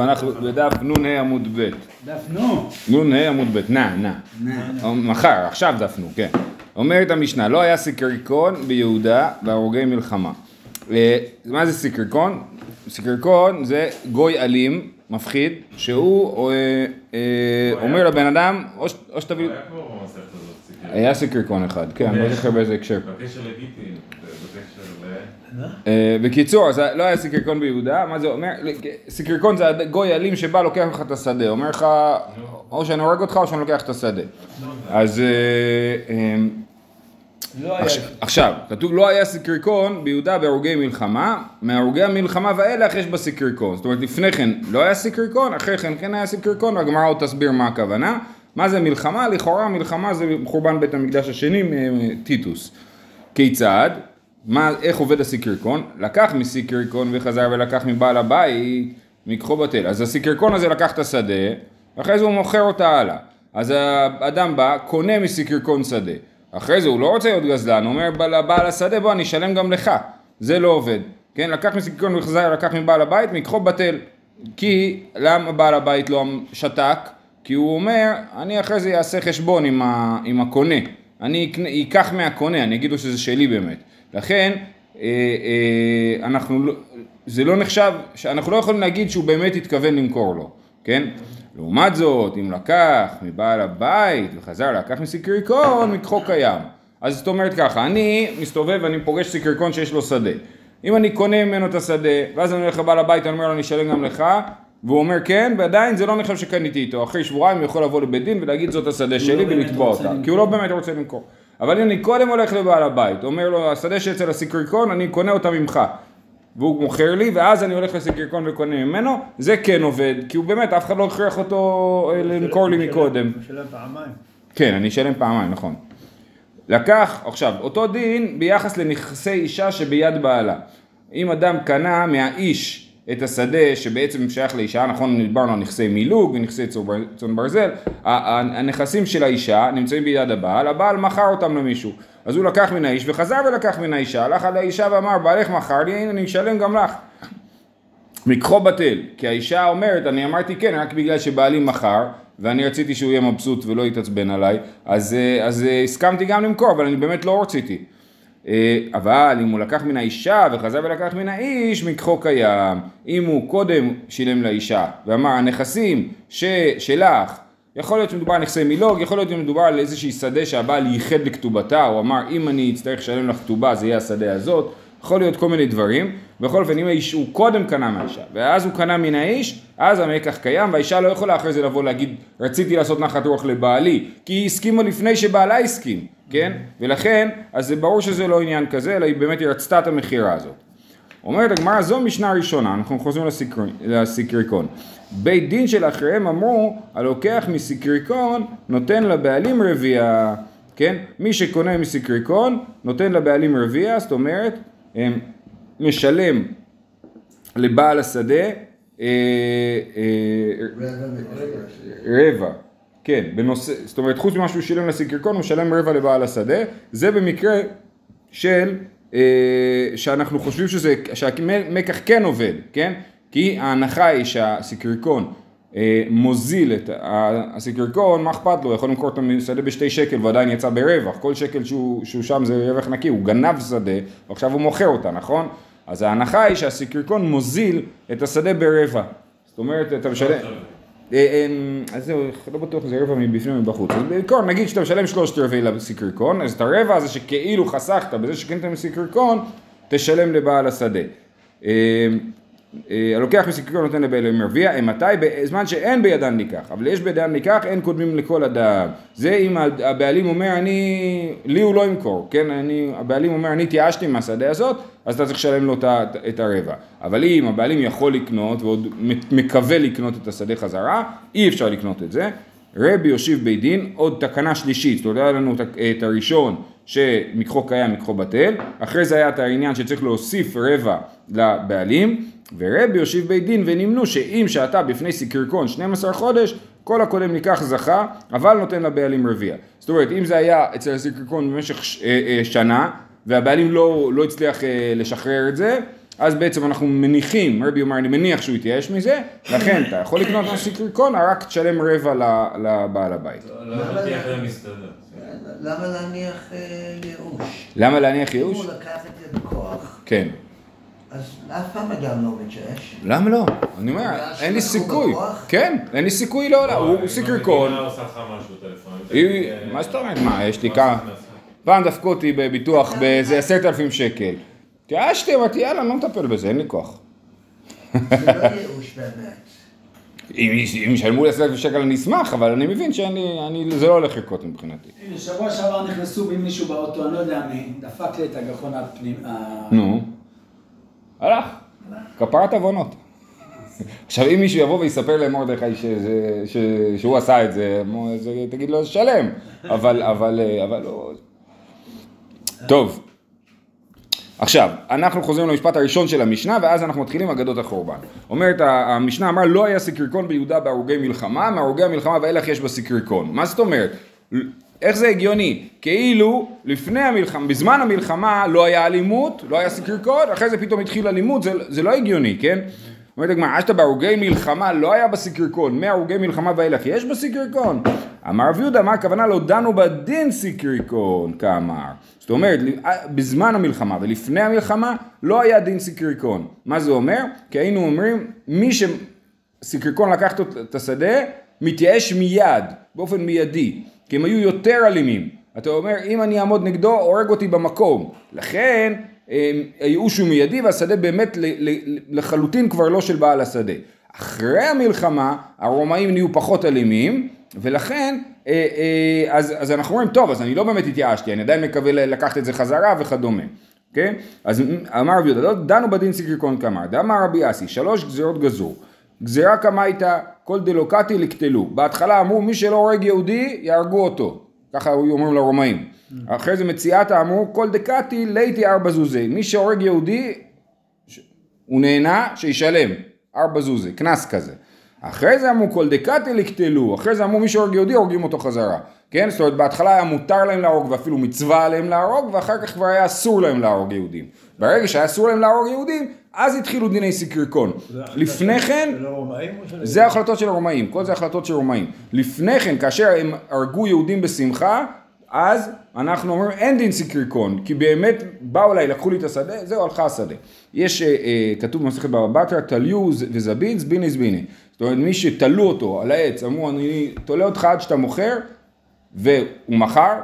אנחנו בדף נ"ה עמוד ב', דף נו. נ"ה עמוד ב', נע, נע. נע. מחר, עכשיו דף נו, כן. אומרת המשנה, לא היה סיקריקון ביהודה בהרוגי מלחמה. אה, מה זה סיקריקון? סיקריקון זה גוי אלים, מפחיד, שהוא אה, אה, אומר לבן אדם, או שתביא... היה סיקריקון אחד, כן, אני לא זוכר באיזה הקשר. בקשר לגיטין, בקיצור, אז לא היה סיקריקון ביהודה, מה זה אומר? סיקריקון זה גוי אלים שבא לוקח לך את השדה, אומר לך, או שאני הורג אותך או שאני לוקח את השדה. אז אה, אה, לא היה. עכשיו- כתוב לא היה סיקריקון ביהודה בהרוגי מלחמה, מהרוגי המלחמה ואילך יש בה סיקריקון. זאת אומרת, לפני כן לא היה סיקריקון, אחרי כן כן היה סיקריקון, והגמרא עוד תסביר מה הכוונה. מה זה מלחמה? לכאורה מלחמה זה חורבן בית המקדש השני, טיטוס. כיצד? מה, איך עובד הסיקריקון? לקח מסיקריקון וחזר ולקח מבעל הבית, מקחו בטל. אז הסיקריקון הזה לקח את השדה, ואחרי זה הוא מוכר אותה הלאה. אז האדם בא, קונה מסיקריקון שדה. אחרי זה הוא לא רוצה להיות גזלן, הוא אומר לבעל השדה, בוא אני אשלם גם לך. זה לא עובד. כן, לקח מסיקריקון וחזר, לקח מבעל הבית, מקחו בטל. כי, למה בעל הבית לא שתק? כי הוא אומר, אני אחרי זה אעשה חשבון עם, ה, עם הקונה. אני אקנה, אקח מהקונה, אני אגיד לו שזה שלי באמת. לכן, אה, אה, אנחנו, לא- זה לא נחשב, אנחנו לא יכולים להגיד שהוא באמת התכוון למכור לו, כן? לעומת זאת, אם לקח מבעל הבית וחזר לקח מסיקריקון, מקחו קיים. אז זאת אומרת ככה, אני מסתובב ואני פוגש סיקריקון שיש לו שדה. אם אני קונה ממנו את השדה, ואז אני הולך לבעל הבית, אני אומר לו, אני אשלם גם לך, והוא אומר כן, ועדיין זה לא נחשב שקניתי איתו. אחרי שבועיים הוא יכול לבוא לבית דין ולהגיד זאת השדה שלי לא באמת ולתבוע אותה. כי הוא לא באמת רוצה למכור. אבל אני קודם הולך לבעל הבית, אומר לו, השדה שאצל הסיקריקון, אני קונה אותה ממך. והוא מוכר לי, ואז אני הולך לסיקריקון וקונה ממנו, זה כן עובד, כי הוא באמת, אף אחד לא הכריח אותו אה, למכור לי מקודם. הוא שלם פעמיים. כן, אני אשלם פעמיים, נכון. לקח, עכשיו, אותו דין ביחס לנכסי אישה שביד בעלה. אם אדם קנה מהאיש את השדה שבעצם שייך לאישה, נכון, דיברנו על נכסי מילוג ונכסי צאן ברזל, הנכסים של האישה נמצאים ביד הבעל, הבעל מכר אותם למישהו. אז הוא לקח מן האיש וחזר ולקח מן האישה, הלך על האישה ואמר, בעלך מכר לי, הנה אני משלם גם לך. מקחו בטל, כי האישה אומרת, אני אמרתי כן רק בגלל שבעלי מכר, ואני רציתי שהוא יהיה מבסוט ולא יתעצבן עליי, אז, אה, אז אה, הסכמתי גם למכור, אבל אני באמת לא רציתי. אה, אבל אם הוא לקח מן האישה וחזר ולקח מן האיש, מקחו קיים. אם הוא קודם שילם לאישה ואמר, הנכסים ש, שלך, יכול להיות שמדובר על נכסי מילוג, יכול להיות שמדובר על איזושהי שדה שהבעל ייחד לכתובתה, הוא אמר, אם אני אצטרך לשלם לך כתובה, זה יהיה השדה הזאת. יכול להיות כל מיני דברים, בכל אופן אם האיש הוא קודם קנה מהאישה ואז הוא קנה מן האיש, אז המקח קיים והאישה לא יכולה אחרי זה לבוא להגיד רציתי לעשות נחת רוח לבעלי, כי היא הסכימה לפני שבעלה הסכים, כן? ולכן, אז זה ברור שזה לא עניין כזה, אלא היא באמת רצתה את המכירה הזאת. אומרת הגמרא זו משנה ראשונה, אנחנו חוזרים לסיקר- לסיקריקון. בית דין של אחריהם אמרו, הלוקח מסיקריקון נותן לבעלים רביע, כן? מי שקונה מסיקריקון נותן לבעלים רביע, זאת אומרת, משלם לבעל השדה אה, אה, רבע, כן, בנושא, זאת אומרת חוץ ממה שהוא שילם לסיקריקון הוא משלם רבע לבעל השדה, זה במקרה של, אה, שאנחנו חושבים שזה, שהמקח כן עובד, כן? כי ההנחה היא שהסיקריקון אה, מוזיל את, ה- הסיקריקון, מה אכפת לו, יכול למכור את השדה בשתי שקל ועדיין יצא ברווח, כל שקל שהוא, שהוא שם זה רווח נקי, הוא גנב שדה ועכשיו הוא מוכר אותה, נכון? אז ההנחה היא שהסיקריקון מוזיל את השדה ברבע, זאת אומרת אתה משלם, אה, אה, אז זהו, לא בטוח אם זה רבע מבפנים ומבחוץ. אז בעיקרון, נגיד שאתה משלם שלושת רבעי לסיקריקון, אז את הרבע הזה שכאילו חסכת בזה שקנית מסיקריקון, תשלם לבעל השדה. אה, הלוקח מסיקריקון נותן לבעל מרביע, אימתי? בזמן שאין בידן ניקח, אבל יש בידן ניקח, אין קודמים לכל אדם. זה אם הבעלים אומר, אני, לי הוא לא ימכור, כן? אני, הבעלים אומר, אני התייאשתי מהשדה הזאת, אז אתה צריך לשלם לו את הרבע. אבל אם הבעלים יכול לקנות, ועוד מקווה לקנות את השדה חזרה, אי אפשר לקנות את זה. רבי יושיב בית דין, עוד תקנה שלישית, זאת אומרת, היה לנו את הראשון שמקחו קיים, מקחו בטל, אחרי זה היה את העניין שצריך להוסיף רבע לבעלים, ורבי יושיב בית דין ונמנו שאם שעתה בפני סיקרקון 12 חודש, כל הקודם ניקח זכה, אבל נותן לבעלים רביע. זאת אומרת, אם זה היה אצל הסיקרקון במשך ש- אה, אה, שנה, והבעלים לא, לא הצליח אה, לשחרר את זה, אז בעצם אנחנו מניחים, רבי אומר, אני מניח שהוא יתייאש מזה, לכן אתה יכול לקנות מהסיקריקון, רק תשלם רבע ל- לבעל הבית. לא מסתדר. למה להניח אה, ייאוש? למה להניח אם ייאוש? הוא לקח את זה בכוח, כן. אז אף פעם אדם לא מתייאש. למה לא? אני אומר, אין לי סיכוי. כן, אין לי סיכוי הוא עושה לך משהו טלפונית. היא- מה זאת אומרת? מה, יש לי כמה... פעם דפקו אותי בביטוח באיזה עשרת אלפים שקל. התייאשתי, אמרתי, יאללה, אני לא מטפל בזה, אין לי כוח. זה לא ייאוש באמת. אם ישלמו לי עשרת אלפים שקל אני אשמח, אבל אני מבין שאני, אני- זה לא הולך לקרות מבחינתי. הנה, שבוע שעבר נכנסו בי מישהו באוטו, אני לא יודע מי, דפק לי את הגחון הפנים... נו. הלך. כפרת עוונות. עכשיו אם מישהו יבוא ויספר למרדכי שזה- שהוא עשה את זה, תגיד לו שלם, אבל, אבל, אבל לא... טוב. עכשיו, אנחנו חוזרים למשפט הראשון של המשנה, ואז אנחנו מתחילים אגדות החורבן. אומרת, המשנה אמרה, לא היה סיקריקון ביהודה בהרוגי מלחמה, מהרוגי המלחמה ואילך יש בסיקריקון. מה זאת אומרת? איך זה הגיוני? כאילו, לפני המלחמה, בזמן המלחמה לא היה אלימות, לא היה סיקריקון, אחרי זה פתאום התחיל אלימות, זה, זה לא הגיוני, כן? אומרת הגמרא, אשתא בהרוגי מלחמה לא היה בסיקריקון, מהרוגי מלחמה ואילך יש בסיקריקון? אמר רב יהודה, מה הכוונה לא דנו בדין סיקריקון, כאמר. זאת אומרת, בזמן המלחמה ולפני המלחמה לא היה דין סיקריקון. מה זה אומר? כי היינו אומרים, מי שסיקריקון לקח את השדה, מתייאש מיד, באופן מיידי, כי הם היו יותר אלימים. אתה אומר, אם אני אעמוד נגדו, הורג אותי במקום. לכן, אה, הייאוש הוא מיידי והשדה באמת לחלוטין כבר לא של בעל השדה. אחרי המלחמה, הרומאים נהיו פחות אלימים, ולכן, אה, אה, אז, אז אנחנו אומרים, טוב, אז אני לא באמת התייאשתי, אני עדיין מקווה לקחת את זה חזרה וכדומה. כן? אז אמר רבי יהודה, דנו בדין סיקריקון כאמר, דאמר רבי אסי, שלוש גזירות גזור. גזירה קמייתא, כל דלוקטי לקטלו. בהתחלה אמרו, מי שלא הורג יהודי, יהרגו אותו. ככה היו אומרים לרומאים. אחרי זה מציאתא אמרו, כל דקתי ליתי ארבע זוזי. מי שהורג יהודי, הוא נהנה, שישלם. ארבע זוזי, קנס כזה. אחרי זה אמרו כל דקתי לקטלו, אחרי זה אמרו מי שהורג יהודי הורגים אותו חזרה. כן? זאת אומרת בהתחלה היה מותר להם להרוג ואפילו מצווה עליהם להרוג ואחר כך כבר היה אסור להם להרוג יהודים. ברגע שהיה אסור להם להרוג יהודים אז התחילו דיני סיקריקון. לפני כן. זה החלטות של הרומאים, כל זה החלטות של רומאים. לפני כן, כאשר הם הרגו יהודים בשמחה, אז אנחנו אומרים אין דין סיקריקון, כי באמת באו אליי, לקחו לי את השדה, זהו, הלכה השדה. יש, אה, אה, כתוב במסכת בבא בתרא, תליו וזבין זביני זביני. זאת אומרת, מי שתלו אותו על העץ, אמרו, אני תולה אותך עד שאתה מוכר, והוא מכר,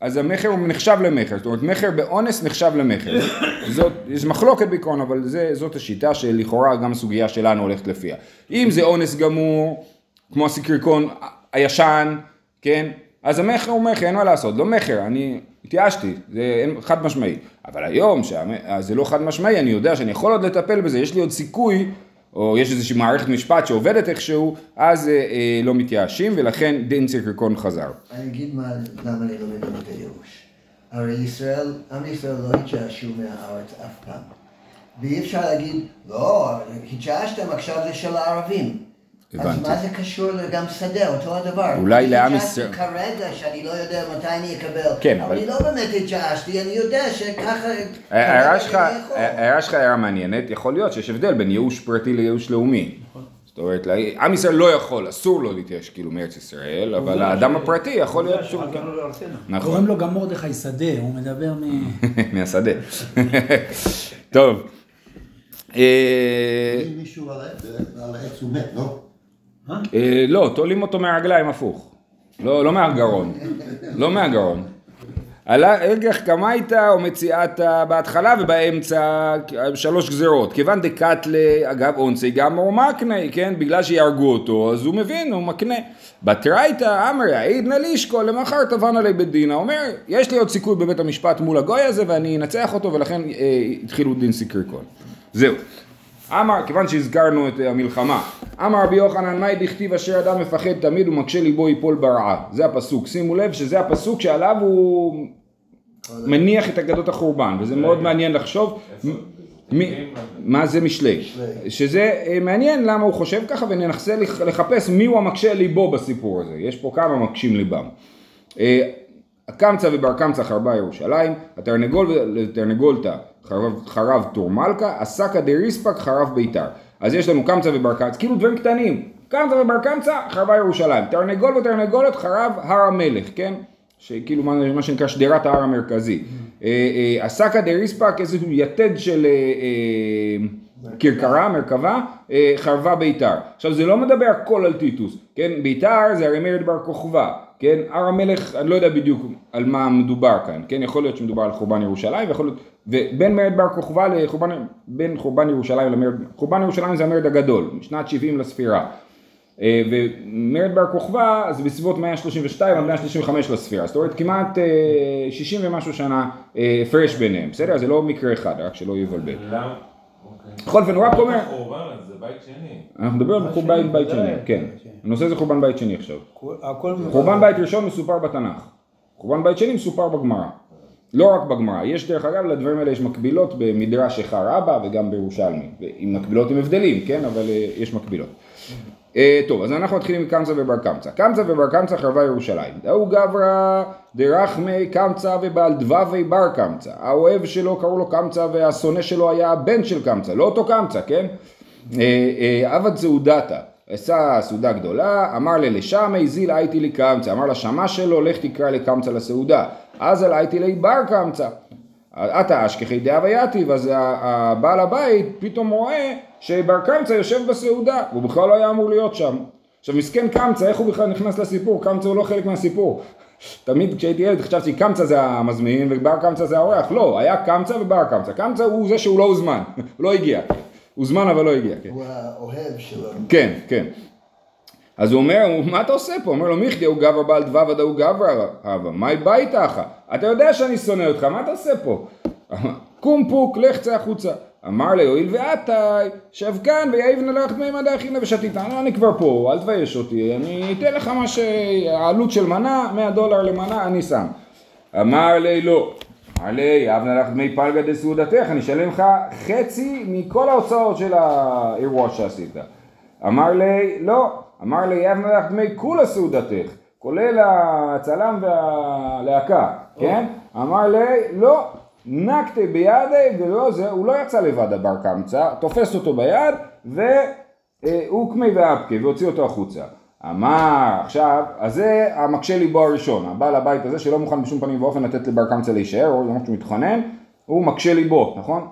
אז המכר הוא נחשב למכר, זאת אומרת מכר באונס נחשב למכר. זאת, יש מחלוקת בעיקרון, אבל זה, זאת השיטה שלכאורה גם הסוגיה שלנו הולכת לפיה. אם זה אונס גמור, כמו הסיקריקון הישן, כן? אז המכר הוא מכר, אין מה לעשות, לא מכר, אני התייאשתי, זה חד משמעי. אבל היום, שזה לא חד משמעי, אני יודע שאני יכול עוד לטפל בזה, יש לי עוד סיכוי, או יש איזושהי מערכת משפט שעובדת איכשהו, אז אה, אה, לא מתייאשים, ולכן דין סיקריקון חזר. אני אגיד מה, למה אני לא מבין את הייאוש. הרי ישראל, עם ישראל לא התייאשו מהארץ אף פעם. ואי אפשר להגיד, לא, התייאשתם עכשיו זה של הערבים. אז הבנתי. מה זה קשור גם שדה, אותו הדבר. אולי לעם ישראל- כרגע שאני לא יודע מתי אני אקבל. כן, אבל- אני לא באמת התייאשתי, אני יודע שככה... ההערה שלך, אני יכול. ההערה שלך הערה מעניינת, יכול להיות שיש הבדל בין ייאוש פרטי לייאוש לאומי. זאת אומרת, עם ישראל לא יכול, אסור לו להתייאש כאילו מארץ ישראל, אבל האדם הפרטי יכול להיות. שחזרנו לארצנו. נכון, קוראים לו גם מרדכי שדה, הוא מדבר מ... מהשדה. טוב. אה, אם מישהו על העץ- על העץ הוא מת, לא? אה, לא, תולים אותו מהרגליים הפוך. לא, לא מהגרון. לא מהגרון. עלה אגח קמייתא או מציאתא בהתחלה ובאמצע שלוש גזרות. כיוון דקתלה, אגב אונסי גם או מקנה, כן? בגלל שיהרגו אותו, אז הוא מבין, הוא מקנה. בתרייתא אמרי העידנא לישקו למחר תבן עלי בית דינא. אומר, יש לי עוד סיכוי בבית המשפט מול הגוי הזה ואני אנצח אותו ולכן אה, התחילו דין סיקריקון. זהו. אמר, כיוון שהזכרנו את המלחמה, אמר רבי יוחנן, מאי דכתיב אשר אדם מפחד תמיד ומקשה ליבו יפול ברעה. זה הפסוק. שימו לב שזה הפסוק שעליו הוא מניח את אגדות החורבן, וזה מאוד מעניין לחשוב. מה זה משלי? שזה אה, מעניין למה הוא חושב ככה וננסה לח- לחפש מי הוא המקשה ליבו בסיפור הזה. יש פה כמה מקשים ליבם. אה, הקמצא ובר קמצא חרבה ירושלים, התרנגול ותרנגולתא חרב, חרב תור מלכה, עסקה דריספק חרב ביתר. אז יש לנו קמצא ובר קמצא, כאילו דברים קטנים. קמצא ובר קמצא, חרבה ירושלים. תרנגול ותרנגולת, חרב הר המלך, כן? שכאילו מה, מה שנקרא שדרת ההר המרכזי. אה, אה, עסקה דריספק, איזשהו יתד של אה, אה, כרכרה, מרכבה, אה, חרבה ביתר. עכשיו זה לא מדבר הכל על טיטוס, כן? ביתר זה הרי מרד בר כוכבא, כן? הר המלך, אני לא יודע בדיוק על מה מדובר כאן, כן? יכול להיות שמדובר על חורבן ירושלים, ויכול להיות, ובין מרד בר כוכבא לחורבן, בין חורבן ירושלים למרד, חורבן ירושלים זה המרד הגדול, משנת 70 לספירה. אה, ומרד בר כוכבא זה בסביבות 132 עד 135 לספירה, זאת אומרת כמעט אה, 60 ומשהו שנה אה, הפרש ביניהם, בסדר? זה לא מקרה אחד, רק שלא יבלבל. בכל אופן הוא רק אומר, חורבן, זה בית שני. אנחנו מדברים על חורבן בית שני. כן, הנושא זה חורבן בית שני עכשיו. חורבן בית ראשון מסופר בתנ"ך, חורבן בית שני מסופר בגמרא. לא רק בגמרא, יש דרך אגב לדברים האלה יש מקבילות במדרש איכה רבא וגם בירושלמי, עם מקבילות עם הבדלים, כן, אבל אה, יש מקבילות. אה, טוב, אז אנחנו מתחילים מקמצא ובר קמצא. קמצא ובר קמצא חרבה ירושלים. דאו גברא דרחמי קמצא ובעל דבבי בר קמצא. האוהב שלו קראו לו קמצא והשונא שלו היה הבן של קמצא, לא אותו קמצא, כן? אה, אה, עבד סעודתא. עשה סעודה גדולה, אמר ללשמי זיל הייתי לי קמצא, אמר לשמה שלו לך תקרא לקמצא לסעודה, אז על הייתי לי בר קמצא, עתה אשכחי דאב יתיב, אז הבעל הבית פתאום רואה שבר קמצא יושב בסעודה, והוא בכלל לא היה אמור להיות שם. עכשיו מסכן קמצא, איך הוא בכלל נכנס לסיפור? קמצא הוא לא חלק מהסיפור. תמיד כשהייתי ילד חשבתי קמצא זה המזמין ובר קמצא זה האורח, לא, היה קמצא ובר קמצא, קמצא הוא זה שהוא לא הוזמן, הוא לא הגיע, הוזמן אבל לא הגיע, כן. הוא האוהב שלו. כן, כן. אז הוא אומר, מה אתה עושה פה? אומר לו, מיכדי הוא גבר בעל דבב ודאו גברא הווה, מאי בא איתך? אתה יודע שאני שונא אותך, מה אתה עושה פה? קום פוק, לך צא החוצה. אמר לי, הואיל ועתי, שב כאן ויעיבנה לך דמי מדי אכילה ושתית. לא, אני כבר פה, אל תבייש אותי, אני אתן לך מה שהעלות של מנה, 100 דולר למנה, אני שם. אמר לי, לא. אמר לי, יבנה לך דמי פלגה דסעודתך, אני אשלם לך חצי מכל ההוצאות של האירוע שעשית. אמר לי, לא. אמר לי, יבנה לך דמי כולה סעודתך, כולל הצלם והלהקה, כן? אמר לי, לא. נקטה בידי, ולא זה, הוא לא יצא לבד הבר קמצא, תופס אותו ביד, והוא קמי ואפקה, והוציא אותו החוצה. אמר, עכשיו, אז זה המקשה ליבו הראשון, הבעל הבית הזה שלא מוכן בשום פנים ואופן לתת לבר קמצא להישאר, או למרות שהוא מתחנן, הוא מקשה ליבו, נכון?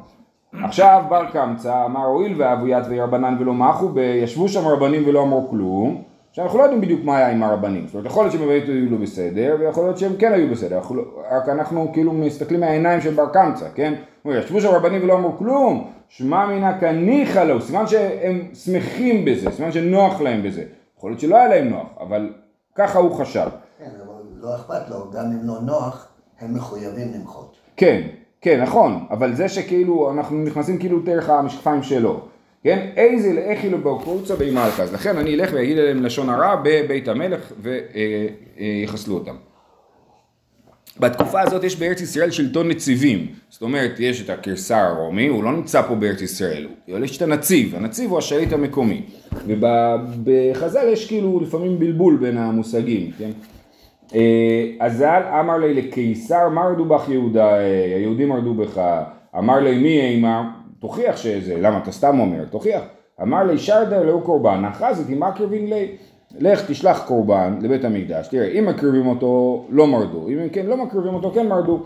עכשיו בר קמצא אמר הואיל ואבוית וירבנן ולא מחו, ישבו שם רבנים ולא אמרו כלום, עכשיו אנחנו לא יודעים בדיוק מה היה עם הרבנים, זאת אומרת יכול להיות שהם באמת היו לא בסדר, ויכול להיות שהם כן היו בסדר, אנחנו, לא- רק אנחנו כאילו מסתכלים מהעיניים של בר קמצא, כן? הוא ישבו שם רבנים ולא אמרו כלום, שמע מינא כניחא לו, סימן שהם שמחים בזה, סימן שנוח להם בזה, יכול להיות שלא היה להם נוח, אבל ככה הוא חשב. כן, אבל לא אכפת לו, גם אם לא נוח, הם מחויבים למחות. כן, כן, נכון, אבל זה שכאילו אנחנו נכנסים כאילו דרך המשקפיים שלו, כן? איזה לאכי לו בקורצה באימלכה, אז לכן אני אלך ואגיד להם לשון הרע בבית המלך ויחסלו אותם. בתקופה הזאת יש בארץ ישראל שלטון נציבים, זאת אומרת יש את הקיסר הרומי, הוא לא נמצא פה בארץ ישראל, הוא- יש את הנציב, הנציב הוא השליט המקומי, ובחז"ל יש כאילו לפעמים בלבול בין המושגים, כן? אה, אזל אמר לי לקיסר מרדו בך יהודה, אה, היהודים מרדו בך, אמר לי מי אימה, תוכיח שזה, למה אתה סתם אומר, תוכיח, אמר לי שרדה לאו קורבן, אחזתי מה קרבין לי, לך תשלח קורבן לבית המקדש, תראה אם מקריבים אותו לא מרדו, אם כן לא מקריבים אותו כן מרדו,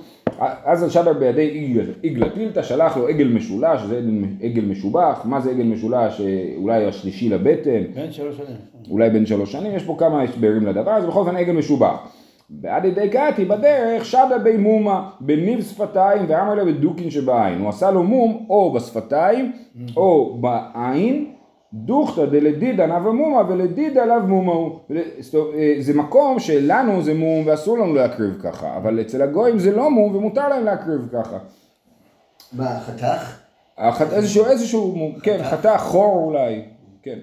אז על שדר בידי עגל, עגלה פילתא שלח לו עגל משולש, זה עגל- משובח, מה זה עגל משולש, אה, אולי השלישי לבטן, בן שלוש שנים. אולי בן שלוש שנים, יש פה כמה הסברים לדבר הזה, בכל אופן עגל משובח. ועד ידי קאתי בדרך שדה בי מומה בניב שפתיים ואמר לה בדוקין שבעין. הוא עשה לו מום או בשפתיים או בעין, דוכתא דלדידא נאווה מומה ולדידא לאו מומה הוא. אה, זה מקום שלנו זה מום ואסור לנו להקריב ככה, אבל אצל הגויים זה לא מום ומותר להם להקריב ככה. מה, חתך? איזשהו, איזשהו, כן, חטא חור אולי, כן.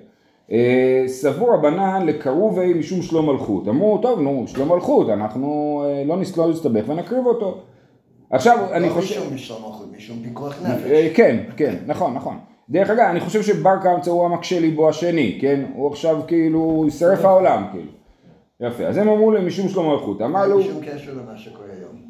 אה, סבור הבנן לקרובי משום שלום מלכות. אמרו, טוב, נו, שלום מלכות, אנחנו אה, לא נס- לא נסתבך ונקריב אותו. עכשיו, אני לא חושב... משום משלום מלכות, משום פיקוח אה, נפש. כן, כן, נכון, נכון. דרך אגב, אני חושב שבר קמצא הוא המקשה ליבו השני, כן? הוא עכשיו כאילו, יישרף העולם, כאילו. יפה, אז הם אמרו להם משום שלום מלכות. אמר לו... אין שום קשר למה שקורה היום.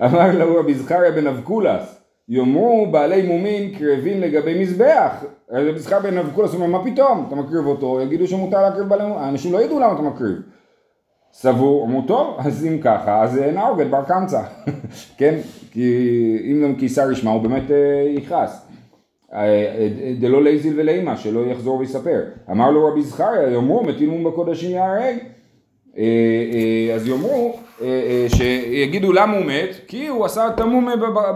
אמר לו רבי זכריה בן אבקולס, יאמרו בעלי מומין קרבין לגבי מזבח. אז רבי זכריה בן אבקולס אומר, מה פתאום? אתה מקריב אותו, יגידו שמותר להקריב בעלי מומין, האנשים לא ידעו למה אתה מקריב. סבור, אמרו טוב, אז אם ככה, אז אה, נהרוג את בר קמצא, כן? כי אם גם קיסר ישמע, הוא באמת אה, יכעס. אה, דלא ליזיל ולימא, שלא יחזור ויספר. אמר לו רבי זכריה, יאמרו מטיל מום בקודשים יהרג. אה, אה, אז יאמרו, אה, שיגידו למה הוא מת, כי הוא עשה את המום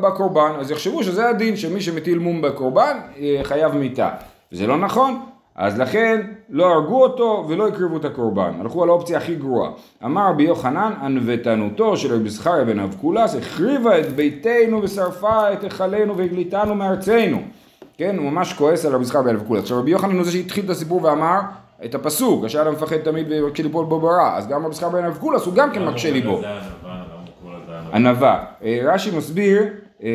בקורבן, אז יחשבו שזה הדין, שמי שמטיל מום בקורבן חייב מיתה. זה לא נכון, אז לכן לא הרגו אותו ולא הקריבו את הקורבן, הלכו על האופציה הכי גרועה. אמר רבי יוחנן, ענוותנותו של רבי זכריה בן אבקולס, החריבה את ביתנו ושרפה את היכלנו והגליתנו מארצנו. כן, הוא ממש כועס על רבי זכריה בן אבקולס. עכשיו רבי יוחנן הוא זה שהתחיל את הסיפור ואמר את הפסוק, אדם מפחד תמיד ומקשה ליפול בו ברע, אז גם רבי זכריה בן אבקולס הוא גם כן מקשה ליבו. ענווה, למה הוא קורא לזה ענווה? אה, רש"י מסביר, אה,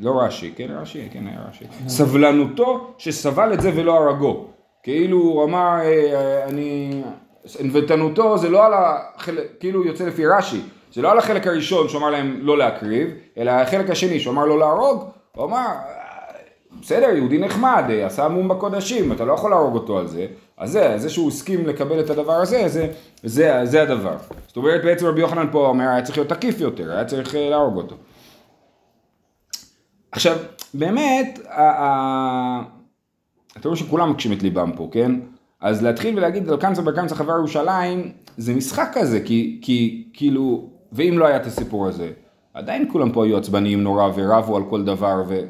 לא רש"י, כן רש"י, כן היה רש"י, סבלנותו שסבל את זה ולא הרגו. כאילו הוא אמר, אה, אני, ענוותנותו זה לא על החלק, כאילו יוצא לפי רש"י, זה לא על החלק הראשון שהוא אמר להם לא להקריב, אלא החלק השני שהוא אמר לא להרוג, הוא אמר, "אה, בסדר, יהודי נחמד, עשה מום בקודשים, אתה לא יכול להרוג אותו על זה, אז זה, זה שהוא הסכים לקבל את הדבר הזה, זה, זה, זה הדבר. זאת אומרת, בעצם רבי יוחנן פה אומר, היה צריך להיות תקיף יותר, היה צריך אה, להרוג אותו. עכשיו, באמת, אתה רואה שכולם מקשים את ליבם פה, כן? אז להתחיל ולהגיד על קמצא בר קמצא חבר ירושלים, זה משחק כזה, כי, כי כאילו, ואם לא היה את הסיפור הזה, עדיין כולם פה היו עצבניים נורא ורבו על כל דבר ו...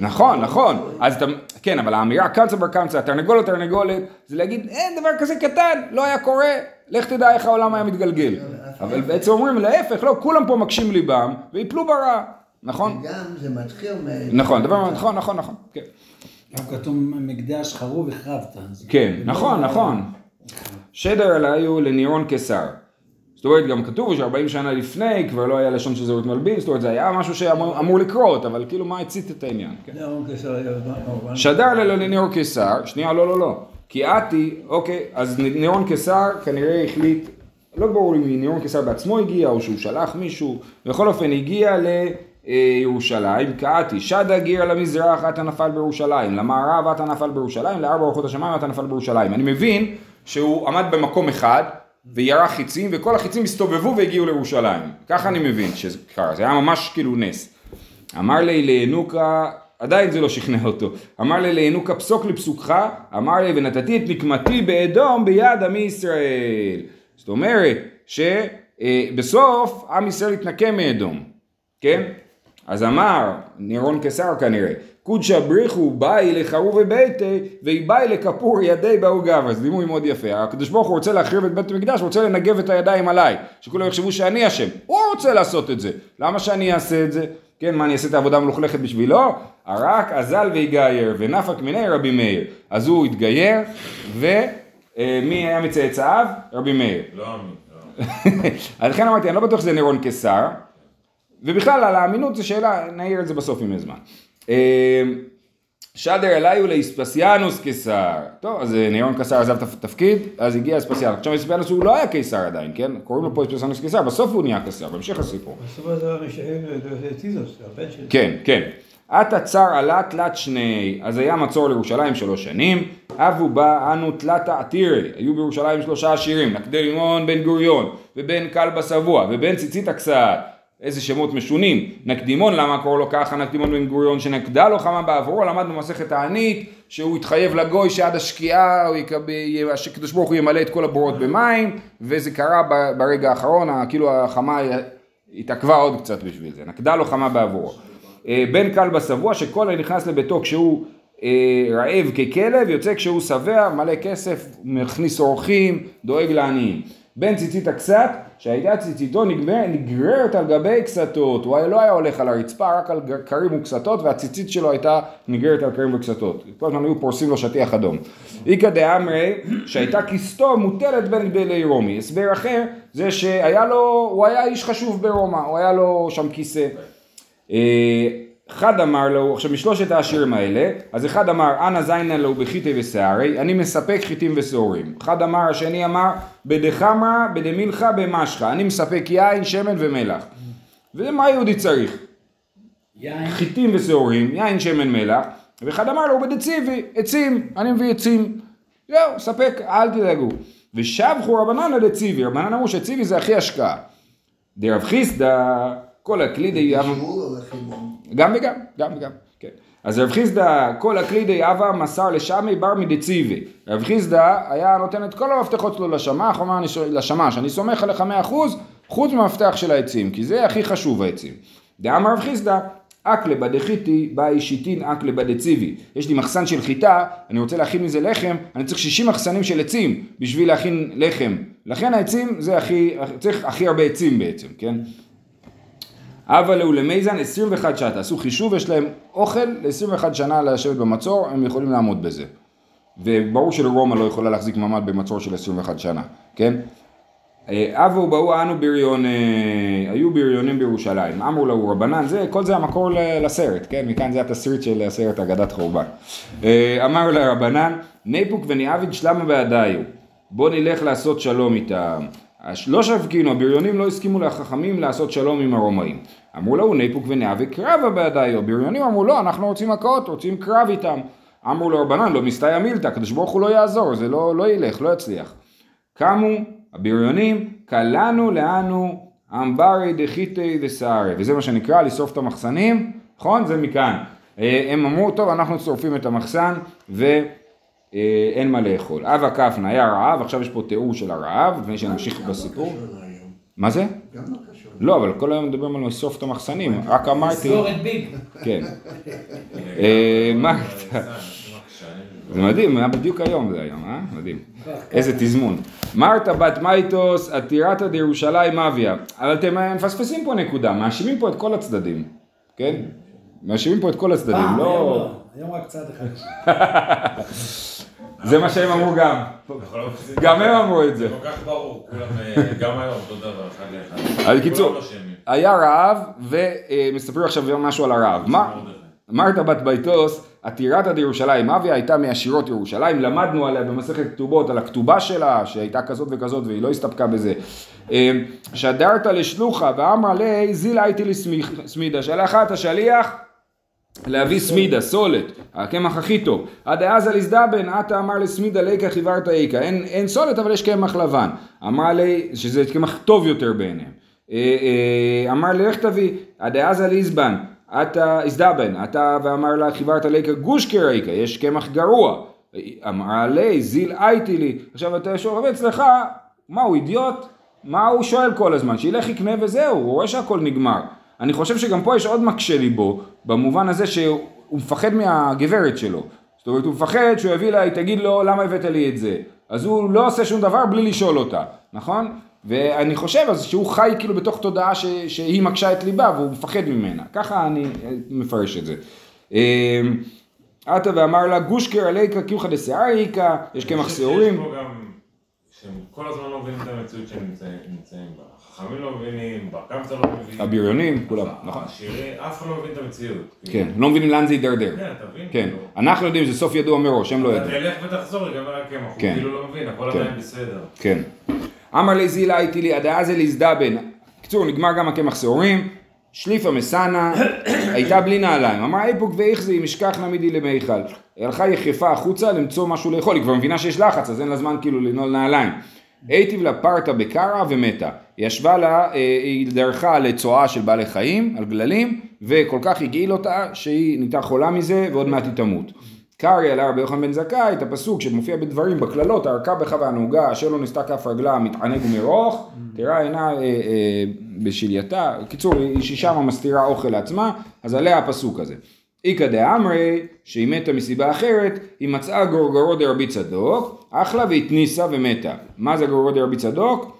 נכון, נכון. אז כן, אבל האמירה קמצא בר קמצא, תרנגולת תרנגולת, זה להגיד, אין דבר כזה קטן, לא היה קורה, לך תדע איך העולם היה מתגלגל. אבל בעצם אומרים להפך, לא, כולם פה מקשים ליבם, ויפלו ברע, נכון? וגם זה מתחיל מ... נכון, דבר, נכון, נכון, נכון, כן. גם כתוב מקדש חרוב החרבת. כן, נכון, נכון. שדר עליו לנירון קיסר. זאת אומרת, גם כתוב ש-40 שנה לפני כבר לא היה לשון של זהות מלבין, זאת אומרת, זה היה משהו שאמור לקרות, אבל כאילו מה הצית את העניין. כן. היה כמובן. שדר לנירון קיסר, שנייה, לא, לא, לא. כי עתי, אוקיי, אז נירון קיסר כנראה החליט, לא ברור אם נירון קיסר בעצמו הגיע, או שהוא שלח מישהו, בכל אופן הגיע לירושלים, קעתי, שדה גיר למזרח, אתה נפל בירושלים, למערב אתה נפל בירושלים, לארבע אורחות השמיים אתה נפל בירושלים. אני מבין שהוא עמד במקום אחד, וירה חיצים, וכל החיצים הסתובבו והגיעו לירושלים. ככה אני מבין שזה קרה, זה היה ממש כאילו נס. אמר לי לינוקה, עדיין זה לא שכנע אותו, אמר לי לינוקה פסוק לפסוקך, אמר לי ונתתי את נקמתי באדום ביד עמי ישראל. זאת אומרת שבסוף עם ישראל התנקם מאדום, כן? אז אמר, נירון קיסר כנראה, קודשא בריחו באי לחרוב ביתי ואיבאי לכפור ידי באו זה דימוי מאוד יפה, הקדוש ברוך הוא רוצה להחריב את בית המקדש, רוצה לנגב את הידיים עליי, שכולם יחשבו שאני אשם, הוא רוצה לעשות את זה, למה שאני אעשה את זה? כן, מה אני אעשה את העבודה המלוכלכת בשבילו? הרק אזל ויגייר ונפק מיני רבי מאיר, אז הוא התגייר ומי היה מצאצאיו? רבי מאיר. לא אמין, לא. אז לכן אמרתי, אני לא בטוח שזה נירון קיסר, ובכלל על האמינות זו שאלה, נעיר את זה בסוף אם יש זמן. אה, שדר אליו לאספסיאנוס קיסר. טוב, אז אה, נירון קיסר עזב את התפקיד, אז הגיע אספסיאנוס. עכשיו אספסיאנוס הוא לא היה קיסר עדיין, כן? קוראים לו פה אספסיאנוס קיסר, בסוף הוא נהיה קיסר, בהמשך הסיפור. בסופו של דבר משאיר לטיזוס, הבן שלי. כן, כן. עתה צר עלה תלת שני, אז היה מצור לירושלים שלוש שנים, אבו בא אנו תלתא עתירי, היו בירושלים שלושה עשירים, נקדימון בן גוריון, ובן כלבא שבוע, ובן ציצית קצת, איזה שמות משונים, נקדימון, למה קורא לו ככה נקדימון בן גוריון, שנקדה לו חמה בעבורו, למד במסכת תענית, שהוא התחייב לגוי שעד השקיעה, הקדוש ברוך הוא ימלא את כל הבורות במים, וזה קרה ברגע האחרון, כאילו החמה התעכבה עוד קצת בשביל זה, נקדה לו חמה בעבורו. אה, בן כלבא שבוע שכל הנכנס לביתו כשהוא אה, רעב ככלב יוצא כשהוא שבע מלא כסף מכניס אורחים דואג לעניים. בן ציצית הקצת שהייתה ציציתו נגררת על גבי קסתות. הוא לא היה הולך על הרצפה רק על כרים וקסתות והציצית שלו הייתה נגררת על כרים וקסתות. כל הזמן היו פורסים לו שטיח אדום. איכא דאמרי שהייתה כסתו מוטלת בין גדלי רומי. הסבר אחר זה שהיה לו הוא היה איש חשוב ברומא. הוא היה לו שם כיסא. אה, אחד אמר לו, עכשיו משלושת העשירים האלה, אז אחד אמר אנא זיינה לו בחיטי ושערי, אני מספק חיטים ושעורים. אחד אמר, השני אמר בדחמרא בדמילכה במשחה, אני מספק יין, שמן ומלח. ומה היהודי צריך? יין, חיטים ושעורים, יין, שמן, מלח, ואחד אמר לו בדציבי, עצים, אני מביא עצים. זהו, ספק, אל תדאגו. ושבחו רבנן לדציבי, רבנן אמרו שציבי זה הכי השקעה. דרב חיסדא, כל הכלי די גם וגם, גם וגם, כן. אז רב חיסדא, כל הכלי די אבה מסר לשמי בר מדציבי. רב חיסדא היה נותן את כל המפתחות שלו לשמח, אני ש- לשמש, אני סומך עליך מאה אחוז, חוץ מהמפתח של העצים, כי זה הכי חשוב העצים. דאמר רב חיסדא, אקלבה דחיתי באי שיטין אקלבה דציבי. יש לי מחסן של חיטה, אני רוצה להכין מזה לחם, אני צריך 60 מחסנים של עצים בשביל להכין לחם. לכן העצים זה הכי, צריך הכי הרבה עצים בעצם, כן? אבל ולמיזן 21 שעה, תעשו חישוב, יש להם אוכל ל-21 שנה לשבת במצור, הם יכולים לעמוד בזה. וברור שלרומא לא יכולה להחזיק מעמד במצור של 21 שנה, כן? אה, אבו באו אנו בריון, אה, היו בריונים בירושלים, אמרו לו רבנן, זה, כל זה המקור לסרט, כן? מכאן זה התסריט של הסרט אגדת חורבן. אה, אמר לרבנן, ניפוק וניאביד שלמה בעדיו, בוא נלך לעשות שלום איתם. לא שבקינו, הבריונים לא הסכימו לחכמים לעשות שלום עם הרומאים. אמרו לו, ניפוק וניאביד קרבה בעדיו, הבריונים אמרו, לא, אנחנו רוצים מכות, רוצים קרב איתם. אמרו לו רבנן, לא מסתייע מילתא, הקדוש ברוך הוא לא יעזור, זה לא, לא ילך, לא יצליח. קמו הבריונים, קלענו לאנו אמברי דחיתי דסערי, וזה מה שנקרא לשרוף את המחסנים, נכון? זה מכאן. אה, הם אמרו, טוב, אנחנו שורפים את המחסן ואין מה לאכול. אבא כפנה היה רעב, עכשיו יש פה תיאור של הרעב, לפני שנמשיך בסיפור. להיום. מה זה? גם לא אבל כל היום מדברים על לשרוף את המחסנים, רק אמרתי, סגור את ביג. כן. אה, מה זה, עקשנים. זה מדהים, היה בדיוק היום זה היום, אה? מדהים. איזה תזמון. מרתה בת מייטוס, עתירתא דירושלים אביה. אבל אתם אה, מפספסים פה נקודה, מאשימים פה את כל הצדדים, כן? מאשימים פה את כל הצדדים, לא... לא. היום רק צד אחד. זה מה שהם אמרו גם. גם הם אמרו את זה. כל כך ברור, כולם, אה, גם היום אותו דבר, אחד לאחד. אז בקיצור. היה רעב, ומספרים עכשיו משהו על הרעב. מה? מרתה בת ביתוס, עתירתא דירושלים אביה הייתה מעשירות ירושלים, למדנו עליה במסכת כתובות, על הכתובה שלה, שהייתה כזאת וכזאת והיא לא הסתפקה בזה. אה, שדרת לשלוחה ואמרה לי זילה הייתי לי סמידה, שלחה את השליח להביא סמידה, סולת, הקמח הכי טוב. עד אז על הזדבן, עתה אמר לסמידה ליקה חיוורת איכה. אין, אין סולת אבל יש קמח לבן. אמרה לי, שזה קמח טוב יותר בעיניהם. אה, אה, אמר לי, לך תביא, עד אז על איזבן, עתה הזדבן, עתה ואמר לה חיוורת ליקה גושקר איכה, יש קמח גרוע. אמרה לי, זיל הייתי לי. עכשיו אתה שואל אצלך, מה הוא אידיוט? מה הוא שואל כל הזמן? שילך יקנה וזהו, הוא רואה שהכל נגמר. אני חושב שגם פה יש עוד מקשה ליבו, במובן הזה שהוא מפחד מהגברת שלו. זאת אומרת, הוא מפחד שהוא יביא לה, היא תגיד לו, למה הבאת לי את זה? אז הוא לא עושה שום דבר בלי לשאול אותה, נכון? ואני חושב אז שהוא חי כאילו בתוך תודעה ש, שהיא מקשה את ליבה והוא מפחד ממנה. ככה אני מפרש את זה. אה, עתה ואמר לה, גושקר עליקה קיוחא דשעריקה, יש קמח יש שעורים. פה גם, שהם כל הזמן לא מבינים את המציאות שהם נמצאים בה. החכמים לא מבינים, בר קמצא לא מבין. הבריונים, כולם, נכון. השירים, אף אחד לא מבין את המציאות. כן, לא מבינים לאן זה יידרדר. כן, אתה מבין? כן, אנחנו יודעים שזה סוף ידוע מראש, הם לא אתה יודעים. תלך ותחזור, ייגמר הקמח, הוא כן. כאילו לא מבין, הכל כן. עדיין בסדר. כן. אמר לי זילה הייתי לי עד אז אליזדבן. בקיצור, נגמר גם הקמח שעורים. שליפה מסנה, הייתה בלי נעליים. אמר איפוק ואיכזי, משכח נמידי למיכל. הלכה יחפה החוצה למצוא משהו לאכול, היא כבר מבינה שיש לחץ, אז אין לה זמן כאילו לנעול נעליים. היטיב לה פרטה בקרע ומתה. היא ישבה לה, אה, היא דרכה לצואה של בעלי חיים, על גללים, וכל כך הגעיל אותה שהיא נהייתה חולה מזה ועוד מעט היא תמות. קרעי על רבי יוחנן בן זכאי, את הפסוק שמופיע בדברים, בקללות, הארכה בך והנהוגה, אשר לא נסתה כף רגלה, מתענג ומרוך, תראה עינה אה, אה, בשלייתה, בקיצור, היא ששמה מסתירה אוכל לעצמה, אז עליה הפסוק הזה. איכא דאמרי, שהיא מתה מסיבה אחרת, היא מצאה גורגרו דרבי צדוק, אכלה והתניסה ומתה. מה זה גורגרו דרבי צדוק?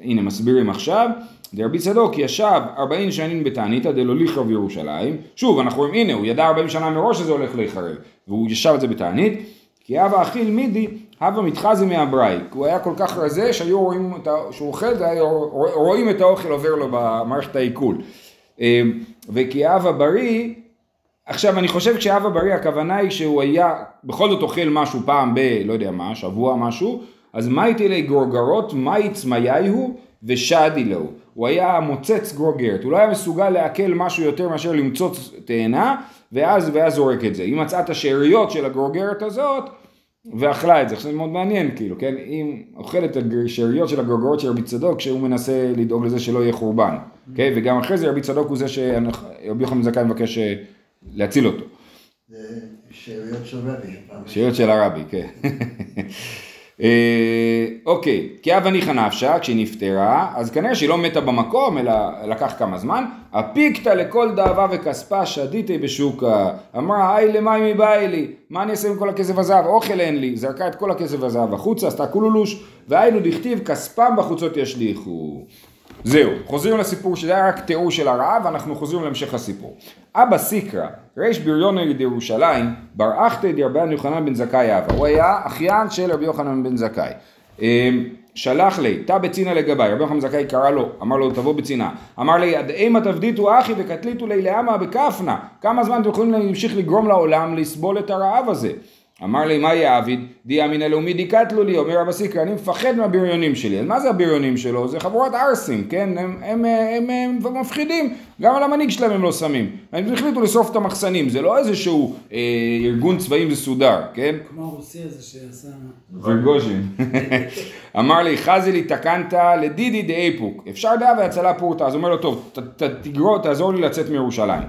הנה מסבירים עכשיו, דרבי צדוק ישב 40 שנים בתעניתא דלא ליחרב בירושלים, שוב אנחנו רואים הנה הוא ידע 40 שנה מראש שזה הולך להיחרב, והוא ישב את זה בתענית, כי הווה אכיל מידי, הווה מתחזי מהברייק, הוא היה כל כך רזה שהיו רואים את ה... שהוא אוכל, רואים את האוכל עובר לו במערכת העיכול. אה, וכי הווה בריא, עכשיו אני חושב כשאבא בריא הכוונה היא שהוא היה בכל זאת אוכל משהו פעם ב... לא יודע מה, שבוע משהו, אז מייטי לי גרוגרות מייץ מייהו ושדי לו. הוא היה מוצץ גרוגרת, הוא לא היה מסוגל לעכל משהו יותר מאשר למצוץ תאנה ואז, ואז זורק את זה. היא מצאה את השאריות של הגרוגרת הזאת ואכלה את זה. עכשיו זה מאוד מעניין כאילו, כן? אם אוכלת את השאריות של הגרוגרות של רבי צדוק כשהוא מנסה לדאוג לזה שלא יהיה חורבן. כן? וגם אחרי זה רבי צדוק הוא זה שרבי יוחנן זכאי מבקש אה, להציל אותו. זה שאריות של רבי. שאריות של הרבי, כן. אה, אוקיי, כי אבא ניחא נפשה, כשהיא נפטרה, אז כנראה שהיא לא מתה במקום, אלא לקח כמה זמן. הפיקתא לכל דאבה וכספה שדיתי בשוקה. אמרה, היי למים מבאי לי, מה אני אעשה עם כל הכסף הזהב? אוכל אין לי. זרקה את כל הכסף הזהב החוצה, עשתה קולולוש, והיינו דכתיב, כספם בחוצות ישליכו. זהו, חוזרים לסיפור שזה היה רק תיאור של הרעב, אנחנו חוזרים להמשך הסיפור. אבא סיקרא, ריש בריון ירושלים, בר אחתא דרבן יוחנן בן זכאי אבא, הוא היה אחיין של רבי יוחנן בן זכאי. אמ, שלח לי, תא בצינא לגביי, רבי יוחנן זכאי קרא לו, אמר לו תבוא בצנעה, אמר לי עד אימה תבדיתו אחי וקטליתו לי לעמה בכפנה, כמה זמן אתם יכולים להמשיך לגרום לעולם לסבול את הרעב הזה? אמר לי, מה יעביד? די אמינא לאומי דיקטלו לי, אומר רבא סיקרא, אני מפחד מהבריונים שלי. אז מה זה הבריונים שלו? זה חבורת ערסים, כן? הם, הם, הם, הם, הם מפחידים, גם על המנהיג שלהם הם לא שמים. הם החליטו לשרוף את המחסנים, זה לא איזשהו אה, ארגון צבאי מסודר, כן? כמו הרוסי הזה שעשה... ורגוז'ין. אמר לי, חזי לי תקנת לדידי דאיפוק, אפשר דעה והצלה פורתא. אז הוא אומר לו, טוב, ת, ת, תגרור, תעזור לי לצאת מירושלים.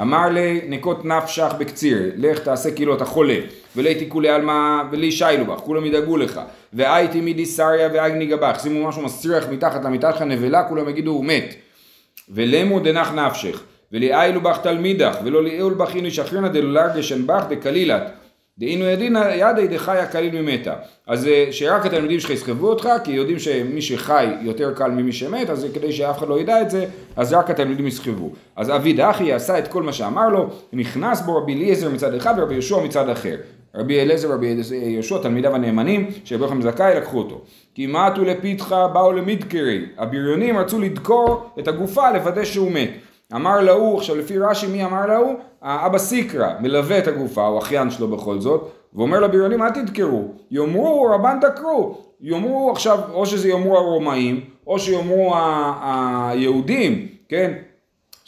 אמר לי, נקות נפשך בקציר, לך תעשה כאילו אתה חולה. וליתי כולי עלמא ולי שיילו בך, כולם ידאגו לך. והייתי מידי סריה ואגני גבך, שימו משהו מסריח מתחת למיטה שלך נבלה, כולם יגידו הוא מת. ולמו דנח נפשך, וליאילו בך תלמידך, ולא ליאול בך אינו שחרינא דלולרגשן בך דקלילת. דהינו ידינא ידי דחיה קליל ממתה. אז אה, שרק התלמידים שלך יסחבו אותך, כי יודעים שמי שחי יותר קל ממי שמת, אז כדי שאף אחד לא ידע את זה, אז רק התלמידים יסחבו. אז אבי דחי עשה את כל מה שאמר לו, נכנס בו רבי אליעזר מצד אחד ורבי יהושע מצד אחר. רבי אליעזר ורבי יהושע, תלמידיו הנאמנים, שרבי יוחנן זכאי לקחו אותו. כי מעטו לפתחה באו למידקרי, הבריונים רצו לדקור את הגופה לוודא שהוא מת. אמר להוא, עכשיו לפי רש"י מי אמר להוא? האבא סיקרא מלווה את הגופה, הוא אחיין שלו בכל זאת, ואומר לבריונים אל תדקרו, יאמרו רבן דקרו, יאמרו עכשיו, או שזה יאמרו הרומאים, או שיאמרו היהודים, כן?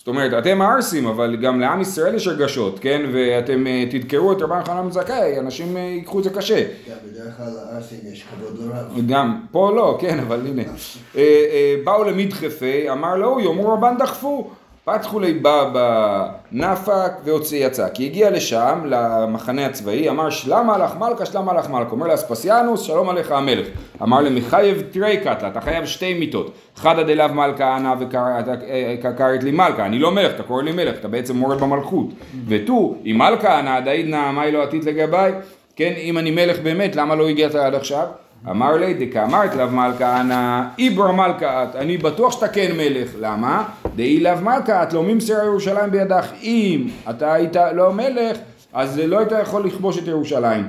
זאת אומרת, אתם הערסים, אבל גם לעם ישראל יש רגשות, כן? ואתם אה, תדקרו את רבן חנן זכאי, אנשים אה, ייקחו את זה קשה. גם בדרך כלל לארסים יש כבוד לא רב. גם, פה לא, כן, אבל הנה. אה, באו למדחפי, אמר לו, יאמרו רבן דחפו. פתחו לי בבא נפק והוציא יצא. כי הגיע לשם, למחנה הצבאי, אמר שלמה לך מלכה, שלמה לך מלכה. אומר לאספסיאנוס, שלום עליך המלך. אמר למחייב תרי קטלה, אתה חייב שתי מיתות. חדא דלאו מלכה ענה וקראת לי מלכה. אני לא מלך, אתה קורא לי מלך, אתה בעצם מורד במלכות. ותו, אם מלכה ענה דאיד נעמי לא עתיד לגביי. כן, אם אני מלך באמת, למה לא הגעת עד עכשיו? אמר לי, דקאמרת לאו מלכה אנא איברא מלכה את, אני בטוח שאתה כן מלך, למה? דאי לאו מלכה את, לא ממסר ירושלים בידך, אם אתה היית לא מלך, אז לא היית יכול לכבוש את ירושלים.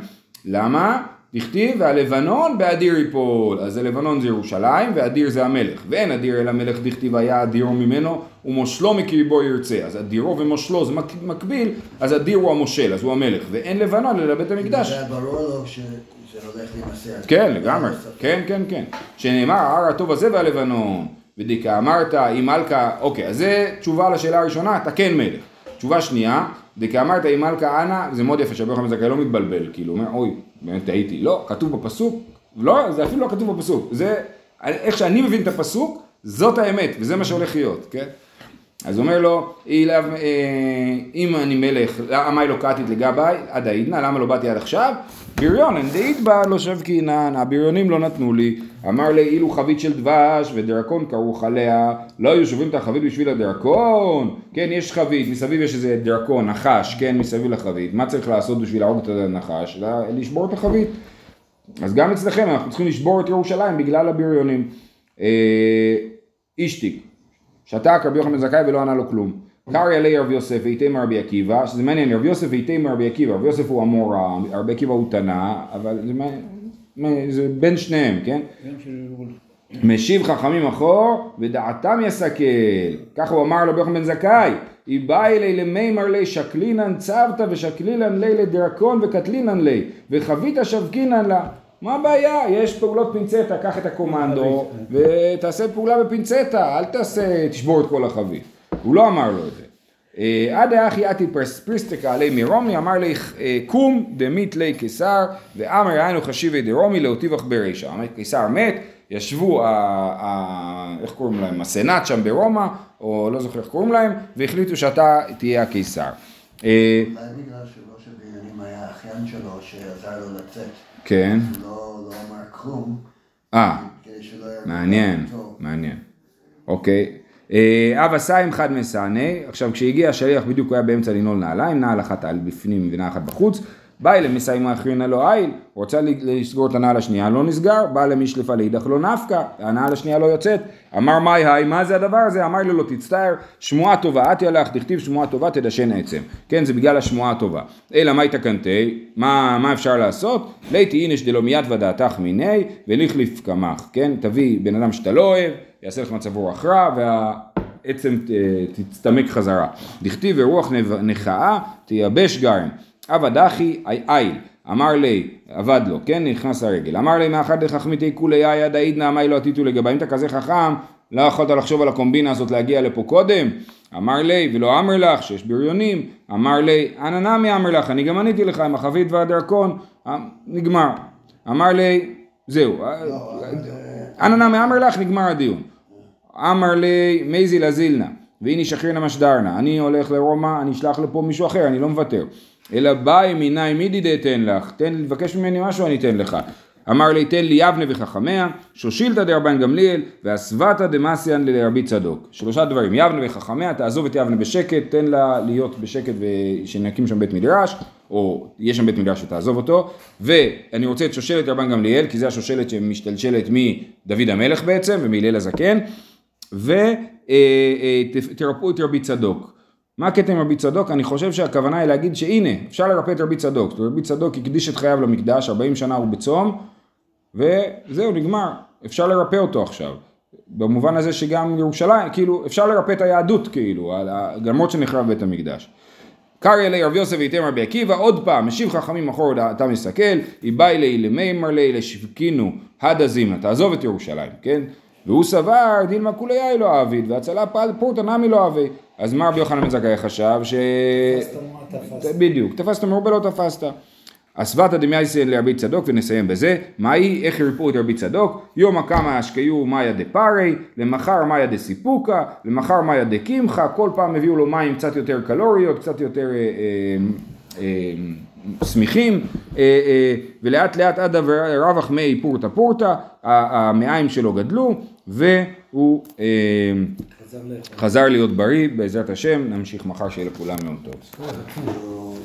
למה? דכתיב והלבנון באדיר יפול, אז הלבנון זה ירושלים ואדיר זה המלך, ואין אדיר אלא מלך דכתיב היה אדירו ממנו ומושלו מקריבו ירצה, אז אדירו ומושלו זה מק- מקביל, אז אדיר הוא המושל, אז הוא המלך, ואין לבנון אלא בית המקדש. זה ברור לו כן, לגמרי, כן, כן, כן. שנאמר, ההר הטוב הזה והלבנון, ודיקה אמרת, אם מלכה, אוקיי, אז זה תשובה לשאלה הראשונה, אתה כן מלך. תשובה שנייה, דיקה אמרת, אם מלכה אנא, זה מאוד יפה שרבי יוחנן זכאי לא מתבלבל, כאילו, אומר, אוי, באמת טעיתי. לא, כתוב בפסוק, לא, זה אפילו לא כתוב בפסוק, זה, איך שאני מבין את הפסוק, זאת האמת, וזה מה שהולך להיות, כן? אז אומר לו, "אילב, אה, אם אני מלך, למה לא קעתית לגבי עד העידנא, למה לא באתי עד עכשיו? בריון, אין דאידבא לא שבקינן, הבריונים לא נתנו לי. אמר לי, אילו חבית של דבש ודרקון כרוך עליה, לא היו שוברים את החבית בשביל הדרקון? כן, יש חבית, מסביב יש איזה דרקון, נחש, כן, מסביב לחבית. מה צריך לעשות בשביל להרוג את הנחש? לשבור את החבית. אז גם אצלכם אנחנו צריכים לשבור את ירושלים בגלל הבריונים. אה, אישתיק, שתק רבי יוחנן בן זכאי ולא ענה לו כלום. קרעי עלי רבי יוסף ואיתמר רבי עקיבא, שזה מעניין, רבי יוסף ואיתמר רבי עקיבא, רבי יוסף הוא אמורה, רבי עקיבא הוא תנא, אבל זה, זה בין שניהם, כן? משיב חכמים אחור ודעתם יסכל. כך הוא אמר לו ביוחנן בן זכאי, היא באה אלי למימר לי שקלינן צוותא ושקלינן לי לדרקון וקטלינן לי וחבית שבקינן לה. מה הבעיה? יש פעולות פינצטה, קח את הקומנדו ותעשה פעולה בפינצטה, אל תעשה, תשבור את כל החבית. הוא לא אמר לו את זה. אה, עד האחי אתי פריסטיקה עלי מרומי אמר לי אה, קום דמית לי קיסר ואמר יענו חשיבי דרומי להוטיבך ברישה. אמר קיסר מת, ישבו, איך קוראים להם, הסנאט שם ברומא, או לא זוכר איך קוראים להם, והחליטו שאתה תהיה הקיסר. אה, אולי בגלל שראש הבניינים היה האחיין שלו שעזר לו לצאת. כן, לא לא אמר כלום, אה, מעניין. מעניין. אוקיי. אב עשיים חד מסעני, עכשיו כשהגיע השליח בדיוק הוא היה באמצע לנעול נעליים, נעל אחת על בפנים ונעל אחת בחוץ, בא אלה מסיים האחרין הלא איל, הוא רצה לסגור את הנעל השנייה, לא נסגר, בא למשלפה לאידך לא נפקא, הנעל השנייה לא יוצאת, אמר מאי היי, מה זה הדבר הזה? אמר לו לא תצטער, שמועה טובה, את ילך, תכתיב שמועה טובה, תדשן עצם, כן, זה בגלל השמועה הטובה. אלא מאי תקנתי, מה, אפשר לעשות? ליתי אינש דלא מיד ודעתך מיני, וליכליף קמח, כן, תביא בן אדם שאתה לא אוהב, יעשה לך מצב רוח רע, והעצם אה, תצטמק חזרה. דכתיב ורוח נכאה תייבש גרם. עבד אחי איל, אמר לי, עבד לו, כן, נכנס לרגל, אמר לי מאחד לחכמיתי כולי יד העידנא אמי לא עתיתו לגבי, אם אתה כזה חכם, לא יכולת לחשוב על הקומבינה הזאת להגיע לפה קודם? אמר לי, ולא אמר לך שיש בריונים, אמר לי, אנא נמי אמר לך, אני גם עניתי לך עם החבית והדרכון, אה, נגמר. אמר לי, זהו, אנא נמי אמר לך, נגמר הדיון. אמר לי מייזי לזילנה והנה שכירנה משדרנה אני הולך לרומא אני אשלח לפה מישהו אחר אני לא מוותר אלא באי מיני מידי דתן לך? תן לבקש ממני משהו אני אתן לך. אמר לי תן לי יבנה וחכמיה שושילתא דרבן גמליאל והסבתא דמסיאן לרבי צדוק. שלושה דברים יבנה וחכמיה תעזוב את יבנה בשקט תן לה להיות בשקט ושנקים שם בית מדרש או יש שם בית מדרש שתעזוב אותו. ואני רוצה את שושלת רבן גמליאל כי זה השושלת שמשתלשלת מדוד המלך בעצם ומהלל הזקן ותרפאו את רבי צדוק. מה עם רבי צדוק? אני חושב שהכוונה היא להגיד שהנה, אפשר לרפא את רבי צדוק. רבי צדוק הקדיש את חייו למקדש, 40 שנה הוא בצום, וזהו, נגמר. אפשר לרפא אותו עכשיו. במובן הזה שגם ירושלים, כאילו, אפשר לרפא את היהדות, כאילו, למרות שנחרב בית המקדש. קריא אלי רב יוסף ואיתם רבי עקיבא, עוד פעם, משיב חכמים אחור דעתם מסתכל, איבאי לי למימר לי לשבקינו הדה זימנה, תעזוב את ירושלים, כן? והוא סבר, דילמה כולי לא אביד, והצלה פעל פורתא נמי לא אבי. אז מה רבי יוחנן בן זכאי חשב? ש... תפסת מה תפסת. בדיוק, תפסת מרובה לא תפסת. אסוותא דמייסן לרבי צדוק ונסיים בזה, מהי, איך ירפאו את רבי צדוק, יומא קמא אשקיו מאיה דפארי, למחר מאיה דסיפוקה, למחר מאיה דקימחה, כל פעם הביאו לו מים קצת יותר קלוריות, קצת יותר אה, אה, אה, שמיכים, אה, אה, ולאט לאט עד רווח מי פורתא פורתא, ה- המעיים שלו גדלו, והוא אה, חזר להיות בריא, בעזרת השם, נמשיך מחר שיהיה לכולם יום טוב. כאילו,